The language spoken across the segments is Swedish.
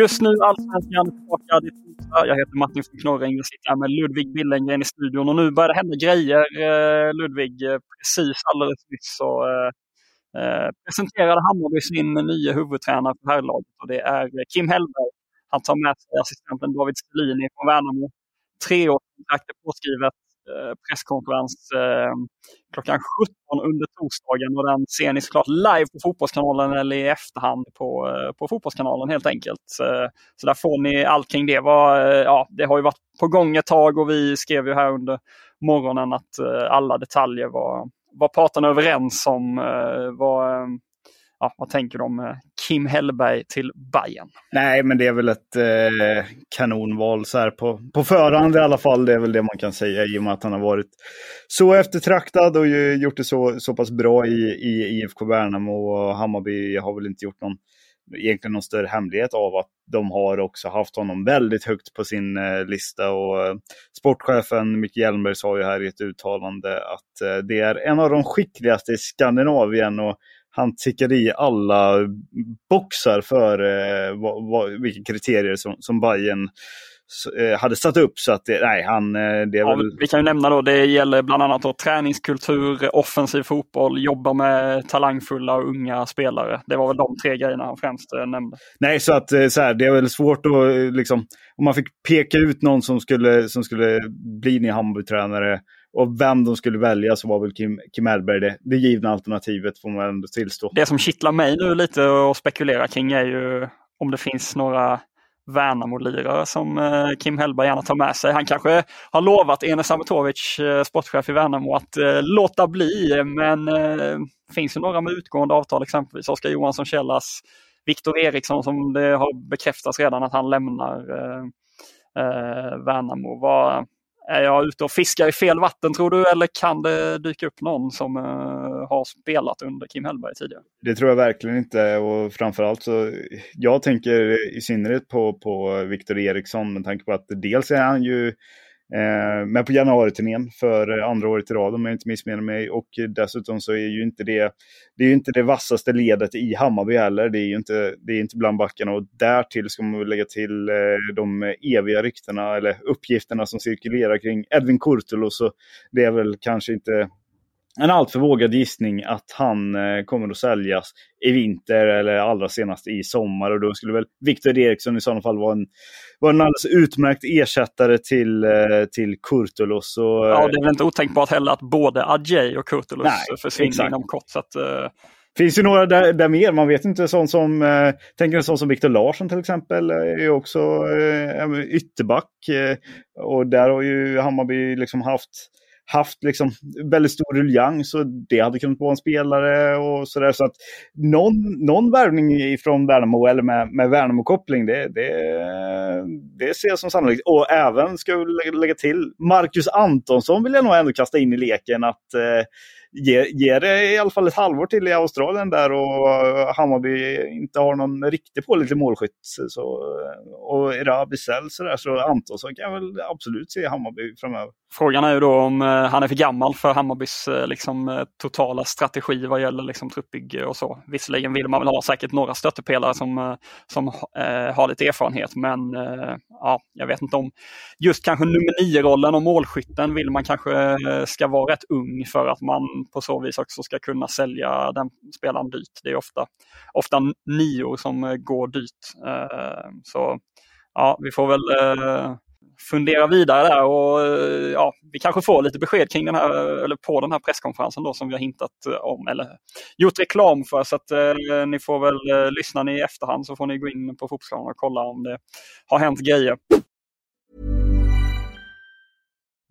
Just nu Allsvenskan tillbaka. Det är torsdag. Jag heter Martin von Knorring. och sitter här med Ludvig Billengren i studion och nu börjar det hända grejer. Eh, Ludvig, eh, precis alldeles nyss så eh, eh, presenterade Hammarby sin nya huvudtränare för herrlaget och det är Kim Hellberg. Han tar med sig assistenten David Stelini från Värnamo. Treårskontrakt är påskrivet. Eh, presskonferens eh, klockan 17 under torsdagen och den ser ni såklart live på Fotbollskanalen eller i efterhand på, eh, på Fotbollskanalen helt enkelt. Så där får ni allt kring det. Var, ja, det har ju varit på gång ett tag och vi skrev ju här under morgonen att alla detaljer var, var parterna överens om. Var, ja, vad tänker de Kim Hellberg till Bayern? Nej, men det är väl ett eh, kanonval så här på, på förhand i alla fall. Det är väl det man kan säga i och med att han har varit så eftertraktad och ju gjort det så, så pass bra i, i IFK Värnamo och Hammarby har väl inte gjort någon egentligen någon större hemlighet av att de har också haft honom väldigt högt på sin eh, lista. Och eh, sportchefen Micke Hjelmberg sa ju här i ett uttalande att eh, det är en av de skickligaste i Skandinavien och han tickade i alla boxar för eh, vad, vad, vilka kriterier som, som Bayern eh, hade satt upp. Så att nej, han, eh, det ja, väl... Vi kan ju nämna då, det gäller bland annat då, träningskultur, offensiv fotboll, jobba med talangfulla och unga spelare. Det var väl de tre grejerna han främst eh, nämnde. Nej, så att så här, det är väl svårt att liksom, om man fick peka ut någon som skulle, som skulle bli ny Hammarby-tränare och vem de skulle välja så var väl Kim, Kim Hellberg det, det givna alternativet får man ändå tillstå. Det som kittlar mig nu lite och spekulera kring är ju om det finns några Värnamo-lirare som eh, Kim Hellberg gärna tar med sig. Han kanske har lovat Enes Sametovic, eh, sportchef i Värnamo, att eh, låta bli. Men finns det några med utgående avtal, exempelvis Oskar Johansson Källas, Viktor Eriksson som det har bekräftats redan att han lämnar eh, Värnamo. Vad, är jag ute och fiskar i fel vatten tror du eller kan det dyka upp någon som uh, har spelat under Kim Hellberg tidigare? Det tror jag verkligen inte och framförallt så jag tänker i synnerhet på, på Viktor Eriksson med tanke på att dels är han ju Eh, men på januariturnén för eh, andra året i rad om jag inte missminner mig. Och dessutom så är ju inte det, det är ju inte det vassaste ledet i Hammarby heller. Det är ju inte, det är inte bland backarna. Och därtill ska man väl lägga till eh, de eviga ryktena eller uppgifterna som cirkulerar kring Edvin Kurtulus. Så det är väl kanske inte en alltför vågad gissning att han eh, kommer att säljas i vinter eller allra senast i sommar. Och då skulle väl Viktor Eriksson i sådana fall vara en, vara en alldeles utmärkt ersättare till, eh, till Kurtulus. Och, ja, det är väl inte otänkbart heller att både Adjei och Kurtulus nej, försvinner exakt. inom kort. Så att, uh... Finns ju några där, där mer, man vet inte. Sån som, eh, tänker en sån som Viktor Larsson till exempel, är också eh, ytterback. Eh, och där har ju Hammarby liksom haft haft liksom väldigt stor ruljans och det hade kunnat vara en spelare och sådär. Så att någon, någon värvning från Värnamo eller med, med Värnamo-koppling, det, det, det ser jag som sannolikt. Och även, ska jag lägga till, Marcus Antonsson vill jag nog ändå kasta in i leken att eh, ge, ge det i alla fall ett halvår till i Australien där och eh, Hammarby inte har någon riktig pålitlig målskytt. Så, eh, och Rabisell sådär, så Antonsson kan jag väl absolut se Hammarby framöver. Frågan är ju då om eh, han är för gammal för Hammarbys liksom, totala strategi vad gäller liksom, truppbygge och så. Visserligen vill man väl ha säkert några stöttepelare som, som eh, har lite erfarenhet men eh, ja, jag vet inte om just kanske nummer nio-rollen och målskytten vill man kanske ska vara rätt ung för att man på så vis också ska kunna sälja den spelaren dyrt. Det är ofta, ofta nio som eh, går dyrt. Eh, så ja, vi får väl eh, fundera vidare där och ja, vi kanske får lite besked kring den här, eller på den här presskonferensen då som vi har hintat om eller gjort reklam för. Så att eh, ni får väl, eh, lyssna ni i efterhand så får ni gå in på Fotbollskanalen och kolla om det har hänt grejer.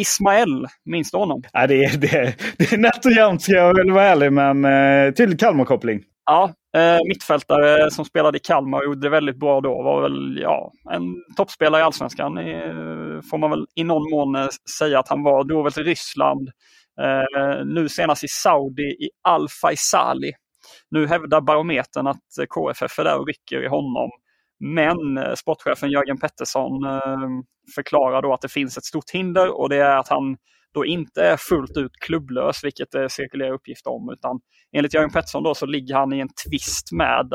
Ismael, minns du honom? Ja, det, är, det, det är nätt och jämnt ska jag väl vara ärlig, men eh, tydlig Kalmar-koppling. Ja, eh, mittfältare som spelade i Kalmar och gjorde det väldigt bra då. Var väl ja, en toppspelare i Allsvenskan. Eh, får man väl i någon mån eh, säga att han var. Då väl till Ryssland. Eh, nu senast i Saudi i Al Faisali. Nu hävdar barometern att KFF är där och rycker i honom. Men eh, sportchefen Jörgen Pettersson eh, förklarar då att det finns ett stort hinder och det är att han då inte är fullt ut klubblös, vilket det cirkulerar uppgifter om. Utan enligt Jörgen Pettersson då så ligger han i en tvist med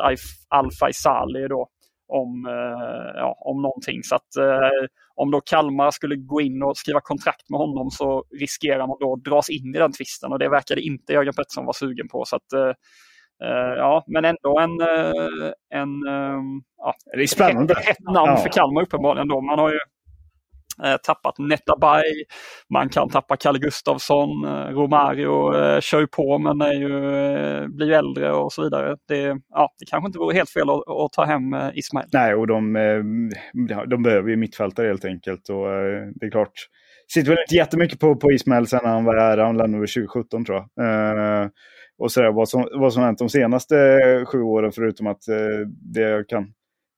Al Faisali då om, eh, ja, om någonting. Så att om då Kalmar skulle gå in och skriva kontrakt med honom så riskerar man då att dras in i den tvisten och det verkade inte Jörgen Pettersson vara sugen på. Så att ja, men ändå en, uh, en uh, ja, det är spännande. Ett, ett namn ja. för Kalmar uppenbarligen. Då. Man har ju tappat Netabay, man kan tappa Kalle Gustafsson, Romario kör ju på men är ju, blir ju äldre och så vidare. Det, ja, det kanske inte vore helt fel att, att ta hem Ismail. Nej, och de, de behöver ju mittfältare helt enkelt. Och det är klart, sitter väl inte jättemycket på, på Ismail sen han var här, han lämnade 2017 tror jag och så vad, som, vad som hänt de senaste eh, sju åren förutom att eh, det jag kan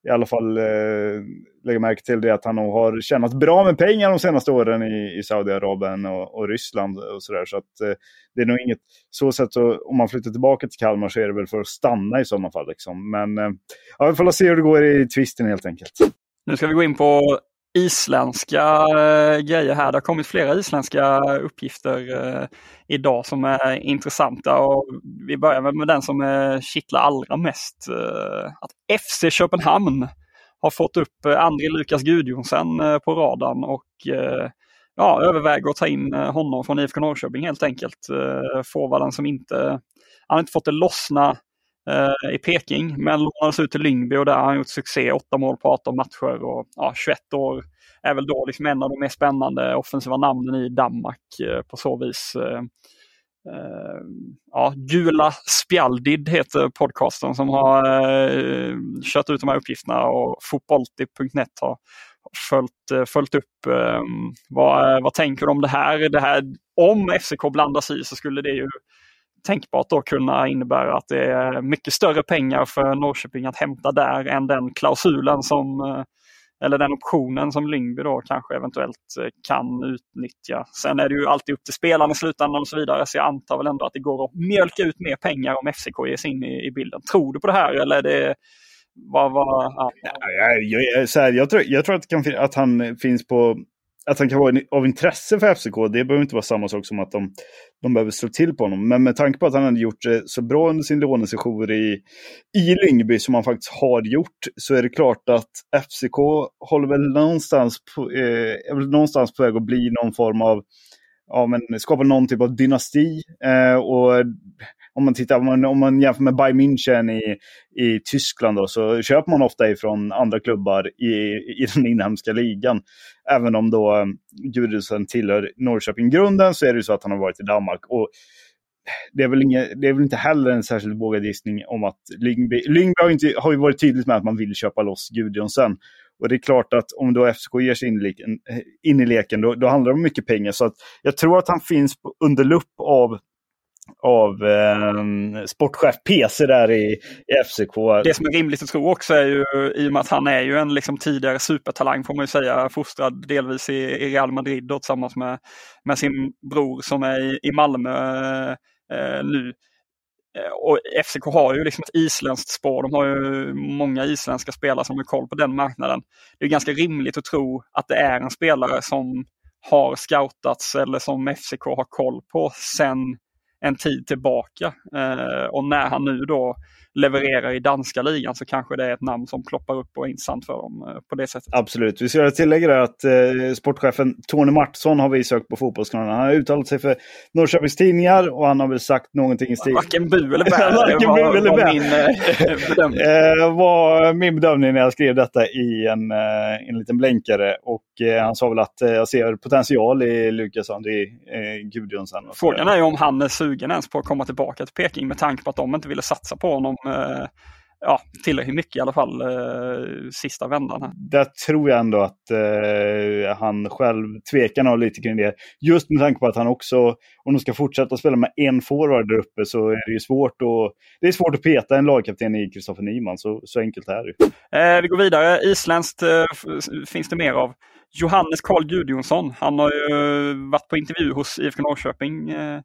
i alla fall eh, lägga märke till det att han nog har tjänat bra med pengar de senaste åren i, i Saudiarabien och, och Ryssland och sådär. Så att eh, det är nog inget så sätt så om man flyttar tillbaka till Kalmar så är det väl för att stanna i sådana fall. Liksom. Men eh, ja, vi får se hur det går i tvisten helt enkelt. Nu ska vi gå in på isländska eh, grejer här. Det har kommit flera isländska uppgifter eh, idag som är intressanta. Och vi börjar med den som eh, kittlar allra mest. Eh, att FC Köpenhamn har fått upp André Lukas Gudjonsen på radarn och ja, överväger att ta in honom från IFK Norrköping helt enkelt. Forwarden som inte, han har inte fått det lossna eh, i Peking, men lånades ut till Lyngby och där har han gjort succé. 8 mål på 18 matcher och ja, 21 år är väl då liksom en av de mer spännande offensiva namnen i Danmark eh, på så vis. Eh, eh, ja, Gula Spjaldid heter podcasten som har eh, kört ut de här uppgifterna och fotbolltip.net har följt, följt upp. Vad, vad tänker du om det här? det här? Om FCK blandar sig i så skulle det ju tänkbart då kunna innebära att det är mycket större pengar för Norrköping att hämta där än den klausulen som eh, eller den optionen som Lyngby då kanske eventuellt eh, kan utnyttja. Sen är det ju alltid upp till spelarna i slutändan och så vidare. Så jag antar väl ändå att det går att mjölka ut mer pengar om FCK ger sig in i, i bilden. Tror du på det här eller är det vad, vad, ja. jag, jag, så här, jag, tror, jag tror att, kan, att han finns på att han kan vara av intresse för FCK, det behöver inte vara samma sak som att de, de behöver slå till på honom. Men med tanke på att han hade gjort det så bra under sin lånesession i, i Lyngby som han faktiskt har gjort, så är det klart att FCK håller väl någonstans på, eh, är väl någonstans på väg att bli någon form av ja, men skapa någon typ av dynasti. Eh, och om man tittar, om man, om man jämför med Bayern München i, i Tyskland då, så köper man ofta ifrån andra klubbar i, i den inhemska ligan. Även om då eh, Gudrunsen tillhör Norrköping-grunden så är det ju så att han har varit i Danmark. Och det är, väl inga, det är väl inte heller en särskilt vågad gissning om att Lyngby, Lyngby har, inte, har ju varit tydligt med att man vill köpa loss Gudjonsen. Och det är klart att om då FCK ger sig in i leken, eh, in i leken då, då handlar det om mycket pengar. Så att jag tror att han finns under lupp av av eh, sportchef PC där i, i, FCK. Det som är rimligt att tro också är ju, i och med att han är ju en liksom tidigare supertalang får man ju säga, fostrad delvis i, i Real Madrid då, tillsammans med, med sin bror som är i, i Malmö eh, nu. Eh, och FCK har ju liksom ett isländskt spår. De har ju många isländska spelare som har koll på den marknaden. Det är ganska rimligt att tro att det är en spelare som har scoutats eller som FCK har koll på sen en tid tillbaka. Eh, och när han nu då levererar i danska ligan så kanske det är ett namn som ploppar upp och är intressant för dem eh, på det sättet. Absolut. Vi ska göra tillägga där att eh, sportchefen Tony Martsson har vi sökt på Fotbollskanalen. Han har uttalat sig för Norrköpings Tidningar och han har väl sagt någonting i stil... Varken bu eller bä. Varken bu eller bä. Min, eh, eh, var min bedömning när jag skrev detta i en, eh, en liten blänkare. Och eh, han sa väl att eh, jag ser potential i Lukas André eh, Gudjonsen. Frågan är ju om han är sugen ens på att komma tillbaka till Peking med tanke på att de inte ville satsa på honom ja, tillräckligt mycket i alla fall eh, sista vändan. Här. Där tror jag ändå att eh, han själv tvekar nog lite kring det. Just med tanke på att han också, om de ska fortsätta spela med en forward där uppe så är det ju svårt att, det är svårt att peta en lagkapten i Kristoffer Nyman. Så, så enkelt är det. Eh, vi går vidare. Isländskt eh, finns det mer av. Johannes Karl Gudjonsson. Han har ju varit på intervju hos IFK Norrköping eh, eh,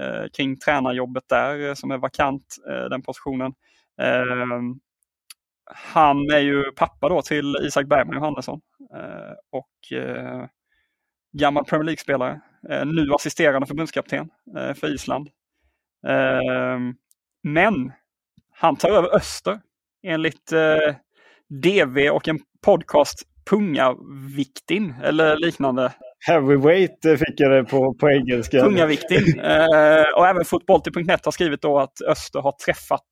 Eh, kring tränarjobbet där eh, som är vakant, eh, den positionen. Ehm, han är ju pappa då till Isak Bergman Johannesson eh, och eh, gammal Premier League-spelare. nu assisterande förbundskapten för Island. Ehm, men han tar över Öster enligt DV och en podcast Pungaviktin eller liknande. Heavyweight fick jag det på, på engelska. Pungaviktin. eh, och även fotbolltid.net har skrivit då att Öster har träffat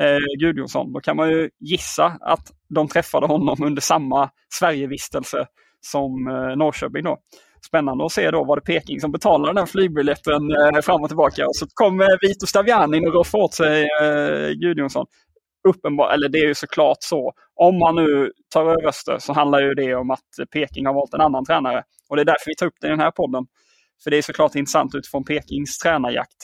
eh, Gudjonsson. Då kan man ju gissa att de träffade honom under samma Sverigevistelse som eh, Norrköping då. Spännande att se då var det Peking som betalade den flygbiljetten eh, fram och tillbaka. Och så kom eh, Vito Staviani och roffade åt sig eh, Gudjonsson uppenbart, eller det är ju såklart så. Om man nu tar över Öster så handlar ju det om att Peking har valt en annan tränare. Och det är därför vi tar upp det i den här podden. För det är såklart intressant utifrån Pekings tränarjakt.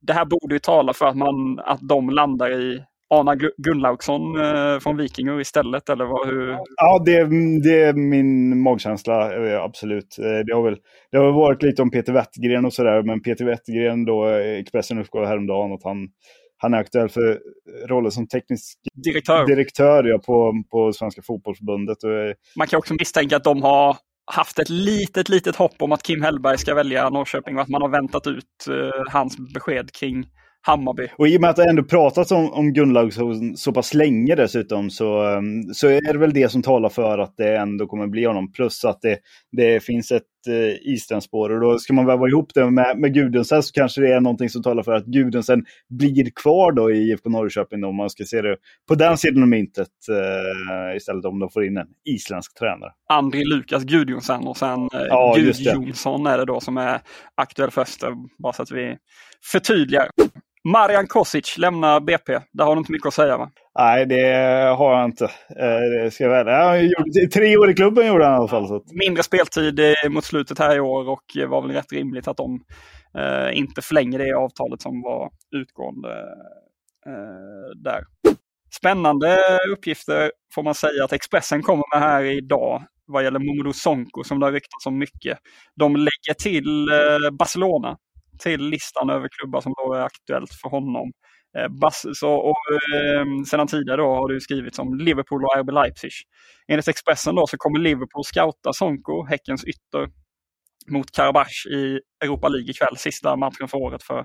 Det här borde ju tala för att, man, att de landar i Arna Gunnlaugsson eh, från Vikingur istället, eller vad, hur? Ja, det, det är min magkänsla, eh, absolut. Eh, det har, väl, det har varit lite om Peter Wettergren och sådär, men Peter Wettergren då, Expressen uppgav häromdagen att han han är aktuell för rollen som teknisk direktör, direktör ja, på, på Svenska Fotbollförbundet. Man kan också misstänka att de har haft ett litet, litet hopp om att Kim Hellberg ska välja Norrköping och att man har väntat ut uh, hans besked kring Hammarby. Och i och med att det ändå pratats om, om Gunnlaug så, pass länge dessutom så, um, så är det väl det som talar för att det ändå kommer bli honom. Plus att det, det finns ett uh, Islandspår och då ska man väva ihop det med, med Gudensen så kanske det är någonting som talar för att Gudensen blir kvar då i IFK Norrköping om man ska se det på den sidan av myntet uh, istället om de får in en isländsk tränare. André Lukas Gudjonsen och sen uh, ja, Gudjonsson är det då som är aktuell först, bara så att vi förtydligar. Marian Kosic lämnar BP. Där har du inte mycket att säga va? Nej, det har jag inte. Eh, det ska jag väl. Jag gjorde, tre år i klubben gjorde han i alla fall. Så. Mindre speltid eh, mot slutet här i år och var väl rätt rimligt att de eh, inte förlänger det avtalet som var utgående eh, där. Spännande uppgifter får man säga att Expressen kommer med här idag vad gäller Momodou Sonko som det har ryktats om mycket. De lägger till eh, Barcelona till listan över klubbar som då är aktuellt för honom. Eh, Bas, så, och, eh, sedan tidigare då har du skrivit om Liverpool och RB Leipzig. Enligt Expressen då så kommer Liverpool scouta Sonko, Häckens ytter, mot Karabach i Europa League ikväll, sista matchen för året för,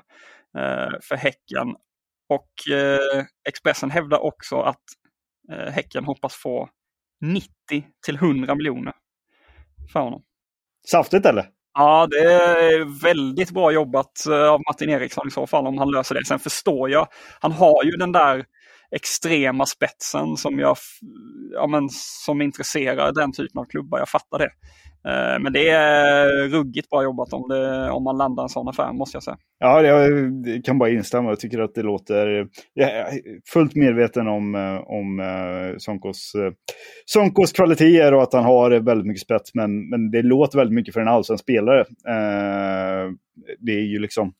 eh, för Häcken. Och eh, Expressen hävdar också att eh, Häcken hoppas få 90 till 100 miljoner för honom. Saftigt eller? Ja, det är väldigt bra jobbat eh, av Martin Eriksson i så fall om han löser det. Sen förstår jag, han har ju den där extrema spetsen som jag ja, men, som intresserar den typen av klubbar. Jag fattar det. Eh, men det är ruggigt bra jobbat om, det, om man landar en sån affär måste jag säga. Ja, jag kan bara instämma. Jag tycker att det låter... Jag är fullt medveten om, eh, om eh, Sonkos, Sonkos kvaliteter och att han har väldigt mycket spets. Men, men det låter väldigt mycket för en allsvensk spelare. Det är ju liksom...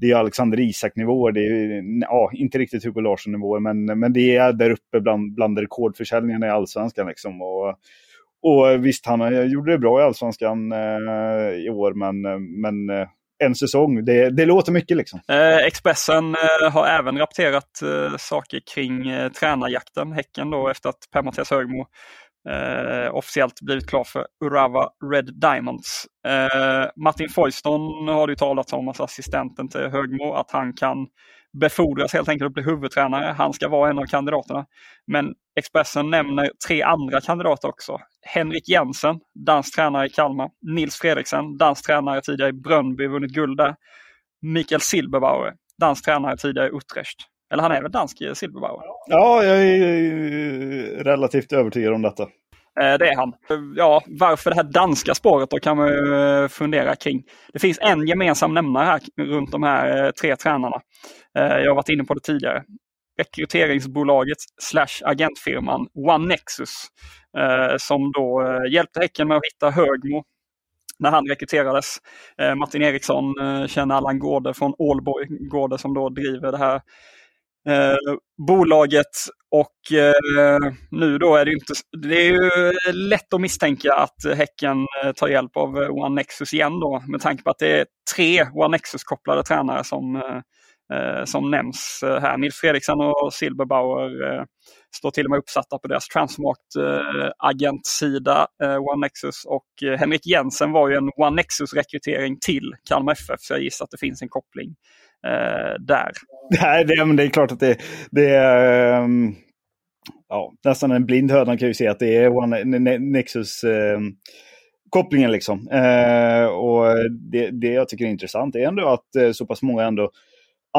Det är Alexander Isak-nivåer, det är ja, inte riktigt Hugo Larsson-nivåer, men, men det är där uppe bland, bland rekordförsäljningarna i allsvenskan. Liksom. Och, och eh, visst, han eh, gjorde det bra i allsvenskan eh, i år, men, eh, men eh, en säsong, det, det låter mycket liksom. Eh, Expressen eh, har även rapporterat eh, saker kring eh, tränarjakten, Häcken då, efter att Per-Mattias Högmo eh, officiellt blivit klar för Urawa Red Diamonds. Eh, Martin Foyston har det ju talats om, alltså assistenten till Högmo, att han kan befordras helt enkelt att bli huvudtränare. Han ska vara en av kandidaterna. Men Expressen nämner tre andra kandidater också. Henrik Jensen, dansk tränare i Kalmar. Nils Fredriksen, dansk tränare tidigare i Brönnby, vunnit guld där. Mikael Silberbauer, dansk tränare tidigare i Utrecht. Eller han är väl dansk eh, Silberbauer? Ja, jag är relativt övertygad om detta. Eh, det är han. Ja, varför det här danska spåret då kan man ju eh, fundera kring. Det finns en gemensam nämnare här runt de här eh, tre tränarna. Jag har varit inne på det tidigare. Rekryteringsbolaget slash agentfirman One Nexus som då hjälpte Häcken med att hitta Högmo när han rekryterades. Martin Eriksson känner Allan Gårde från Ålborg, Gårde som då driver det här eh, bolaget och eh, nu då är det inte, det är ju lätt att misstänka att Häcken eh, tar hjälp av eh, One Nexus igen då med tanke på att det är tre One Nexus-kopplade tränare som, eh, eh som nämns här. Nils Fredriksson och Silberbauer eh, står till och med uppsatta på deras Transmart-agentsida, One Nexus. Och Henrik Jensen var ju en One Nexus-rekrytering till Kalmar FF, så jag gissar att det finns en koppling Eh, där. Nej, det, men det är klart att det, det är um, ja, nästan en blind höna kan ju se att det är One Nexus um, kopplingen liksom. Eh, och det, det jag tycker är intressant är ändå att eh, så pass många ändå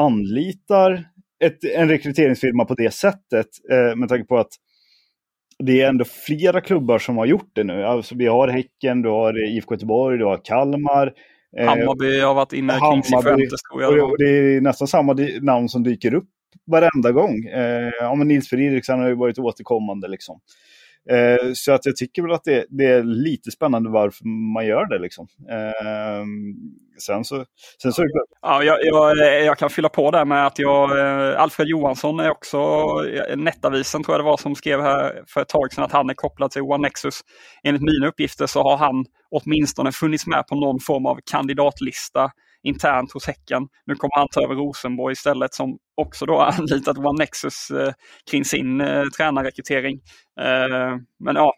anlitar ett, en rekryteringsfirma på det sättet. eh, med tanke på att det är ändå flera klubbar som har gjort det nu. Alltså vi har Häcken, du har eh, IFK Göteborg, du har Kalmar. Eh, Hammarby har varit inne kring tror jag. Och det är nästan samma namn som dyker upp varenda gång. Eh, ja, men Nils Fredriksson har ju varit återkommande. Liksom. Eh, så att jag tycker väl att det, det, är lite spännande varför man gör det. Liksom. Eh, sen så, sen så. Ja, jag, jag, eh, jag, kan fylla på där med att jag, eh, Alfred Johansson är också, eh, Nettavisen tror jag det var som skrev här för ett tag sedan att han är kopplad till One Nexus. Enligt mina uppgifter så har han åtminstone funnits med på någon form av kandidatlista internt hos Häcken. Nu kommer han ta över Rosenborg istället som också då anlitat One Nexus eh, kring sin eh, tränarrekrytering. Eh, men ja,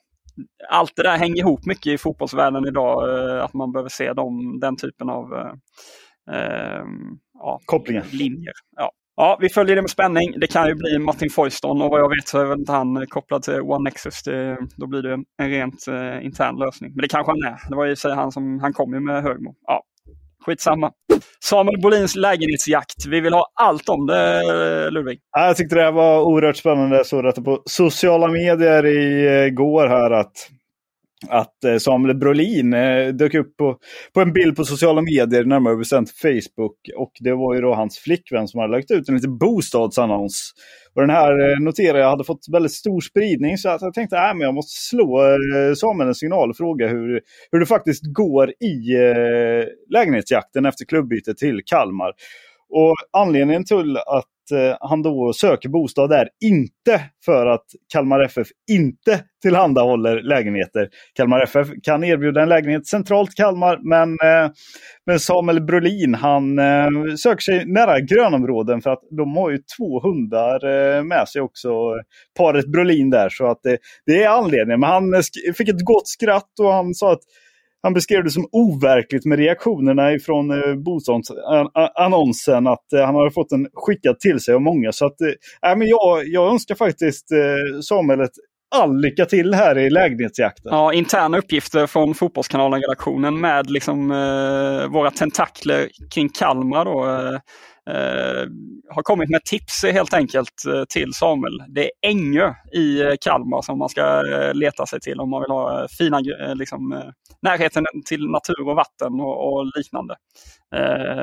allt det där hänger ihop mycket i fotbollsvärlden idag, eh, att man behöver se dem, den typen av eh, eh, ja, kopplingar. Linjer. Ja. Ja, vi följer det med spänning. Det kan ju bli Martin Foyston och vad jag vet så är väl inte han kopplad till One Nexus. Det, då blir det en rent eh, intern lösning. Men det kanske han är. Det var ju sig han som, han kom ju med Högmo. Ja, skitsamma. Samuel Bolins lägenhetsjakt. Vi vill ha allt om det, Ludvig. Jag tyckte det här var oerhört spännande. Jag såg det på sociala medier igår eh, här att att eh, Samuel Brolin eh, dök upp på, på en bild på sociala medier, närmare bestämt Facebook. Och det var ju då hans flickvän som hade lagt ut en liten bostadsannons. Och den här eh, noterade jag hade fått väldigt stor spridning så att jag tänkte äh, att jag måste slå Samuel en signal och fråga hur, hur det faktiskt går i lägenhetsjakten efter klubbytet till Kalmar. Och anledningen till att Eh, han då söker bostad där, inte för att Kalmar FF inte tillhandahåller lägenheter. Kalmar FF kan erbjuda en lägenhet centralt Kalmar, men, eh, men Samuel Brolin han eh, söker sig nära grönområden för att de har ju två hundar med sig också, paret Brolin där. Så att det, det är anledningen. Men han fick ett gott skratt och han sa att han beskrev det som overkligt med reaktionerna ifrån eh, bostadsannonsen. Att eh, han hade fått den skickad till sig av många. Så att, eh, men jag, jag önskar faktiskt eh, Samuel ett all lycka till här i lägenhetsjakten. Ja, interna uppgifter från Fotbollskanalen-redaktionen med liksom, eh, våra tentakler kring Kalmar. Då, eh, eh, har kommit med tips helt enkelt eh, till Samuel. Det är Ängö i eh, Kalmar som man ska eh, leta sig till om man vill ha fina, liksom, närheten till natur och vatten och, och liknande.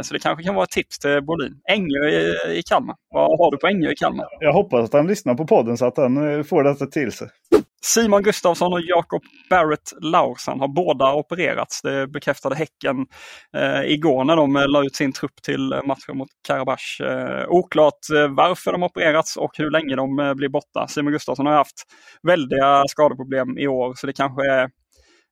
Så det kanske kan vara ett tips till Bolin. Ängö i, i Kalmar. Vad har du på Ängö i Kalmar? Jag hoppas att han lyssnar på podden så att han får detta till sig. Simon Gustafsson och Jakob Barrett Laursen har båda opererats. Det bekräftade Häcken eh, igår när de eh, la ut sin trupp till eh, matchen mot Karabach. Eh, oklart eh, varför de opererats och hur länge de eh, blir borta. Simon Gustafsson har haft väldiga skadeproblem i år så det kanske är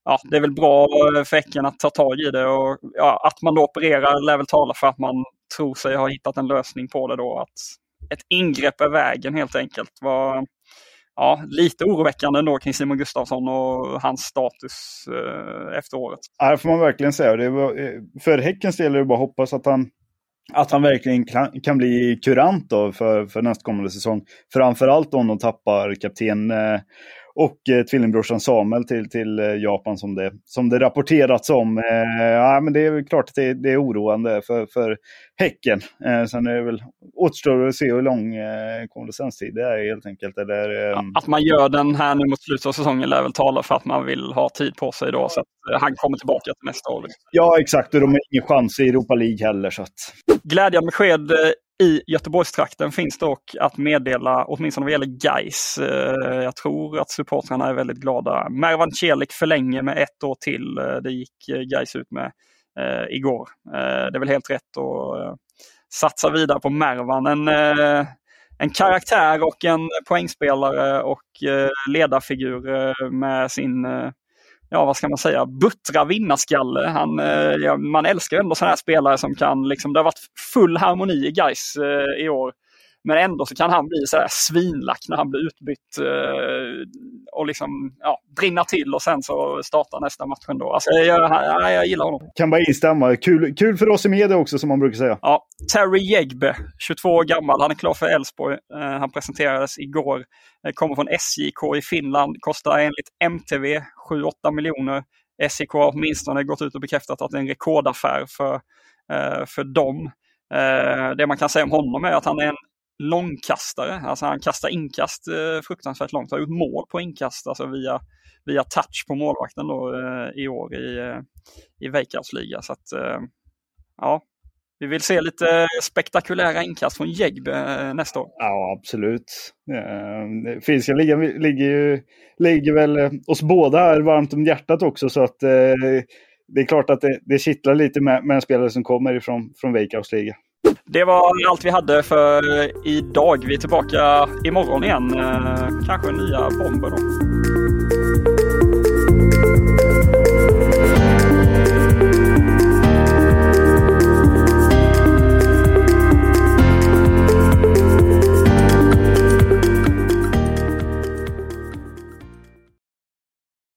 Ja, det är väl bra eh, för Häcken att ta tag i det och ja, att man då opererar lär väl tala för att man tror sig ha hittat en lösning på det då. Att ett ingrepp är vägen helt enkelt. Vad, ja, lite oroväckande ändå kring Simon Gustafsson och hans status eh, efter året. Ja, det får man verkligen säga. Det var, eh, för Häckens del är det bara att hoppas att han, att han verkligen kan, kan bli kurant då för, för nästkommande säsong. Framförallt om de tappar kapten eh, och eh, tvillingbrorsan Samuel till, till eh, Japan som det, som det rapporterats om. Eh, ja, men det är klart att det, det är oroande för, för Häcken. Eh, sen är det väl återstår att se hur lång eh, konvalescenstid det är helt enkelt. Eller, eh, att man gör den här nu mot slutet av säsongen lär väl tala för att man vill ha tid på sig då så att eh, han kommer tillbaka till nästa år. Ja exakt och de har ingen chans i Europa League heller. Så att... Glädjande besked eh, i Göteborgstrakten finns dock att meddela, åtminstone vad gäller Geis. Eh, jag tror att supportrarna är väldigt glada. Mervan Celik förlänger med ett år till. Eh, det gick eh, Geis ut med igår. Det är väl helt rätt att satsa vidare på Mervan. En, en karaktär och en poängspelare och ledarfigur med sin ja vad ska man säga, buttra vinnarskalle. Han, eh, ja, man älskar ändå sådana här spelare som kan, liksom, det har varit full harmoni i Gais eh, i år. Men ändå så kan han bli så här svinlack när han blir utbytt eh, och liksom ja, brinna till och sen så startar nästa match ändå. Alltså, jag, jag, jag gillar honom. Kan bara instämma. Kul, kul för oss i media också som man brukar säga. Ja, Terry Jegbe, 22 år gammal. Han är klar för Elfsborg. Eh, han presenterades igår. Eh, kommer från SJK i Finland. Kostar enligt MTV 7-8 miljoner. SJK har åtminstone gått ut och bekräftat att det är en rekordaffär för, för dem. Det man kan säga om honom är att han är en långkastare. Alltså han kastar inkast eh, fruktansvärt långt. Har gjort mål på inkast alltså via, via touch på målvakten då, eh, i år i, eh, i Veikkaus liga. Så att, eh, ja, vi vill se lite spektakulära inkast från Jägbe eh, nästa år. Ja, absolut. Eh, Finska ligan ligger, ligger väl eh, oss båda här varmt om hjärtat också. Så att det är klart att det, det kittlar lite med, med en spelare som kommer ifrån från Veikkaus liga. Det var allt vi hade för idag. Vi är tillbaka imorgon igen. Eh, kanske nya bomber då.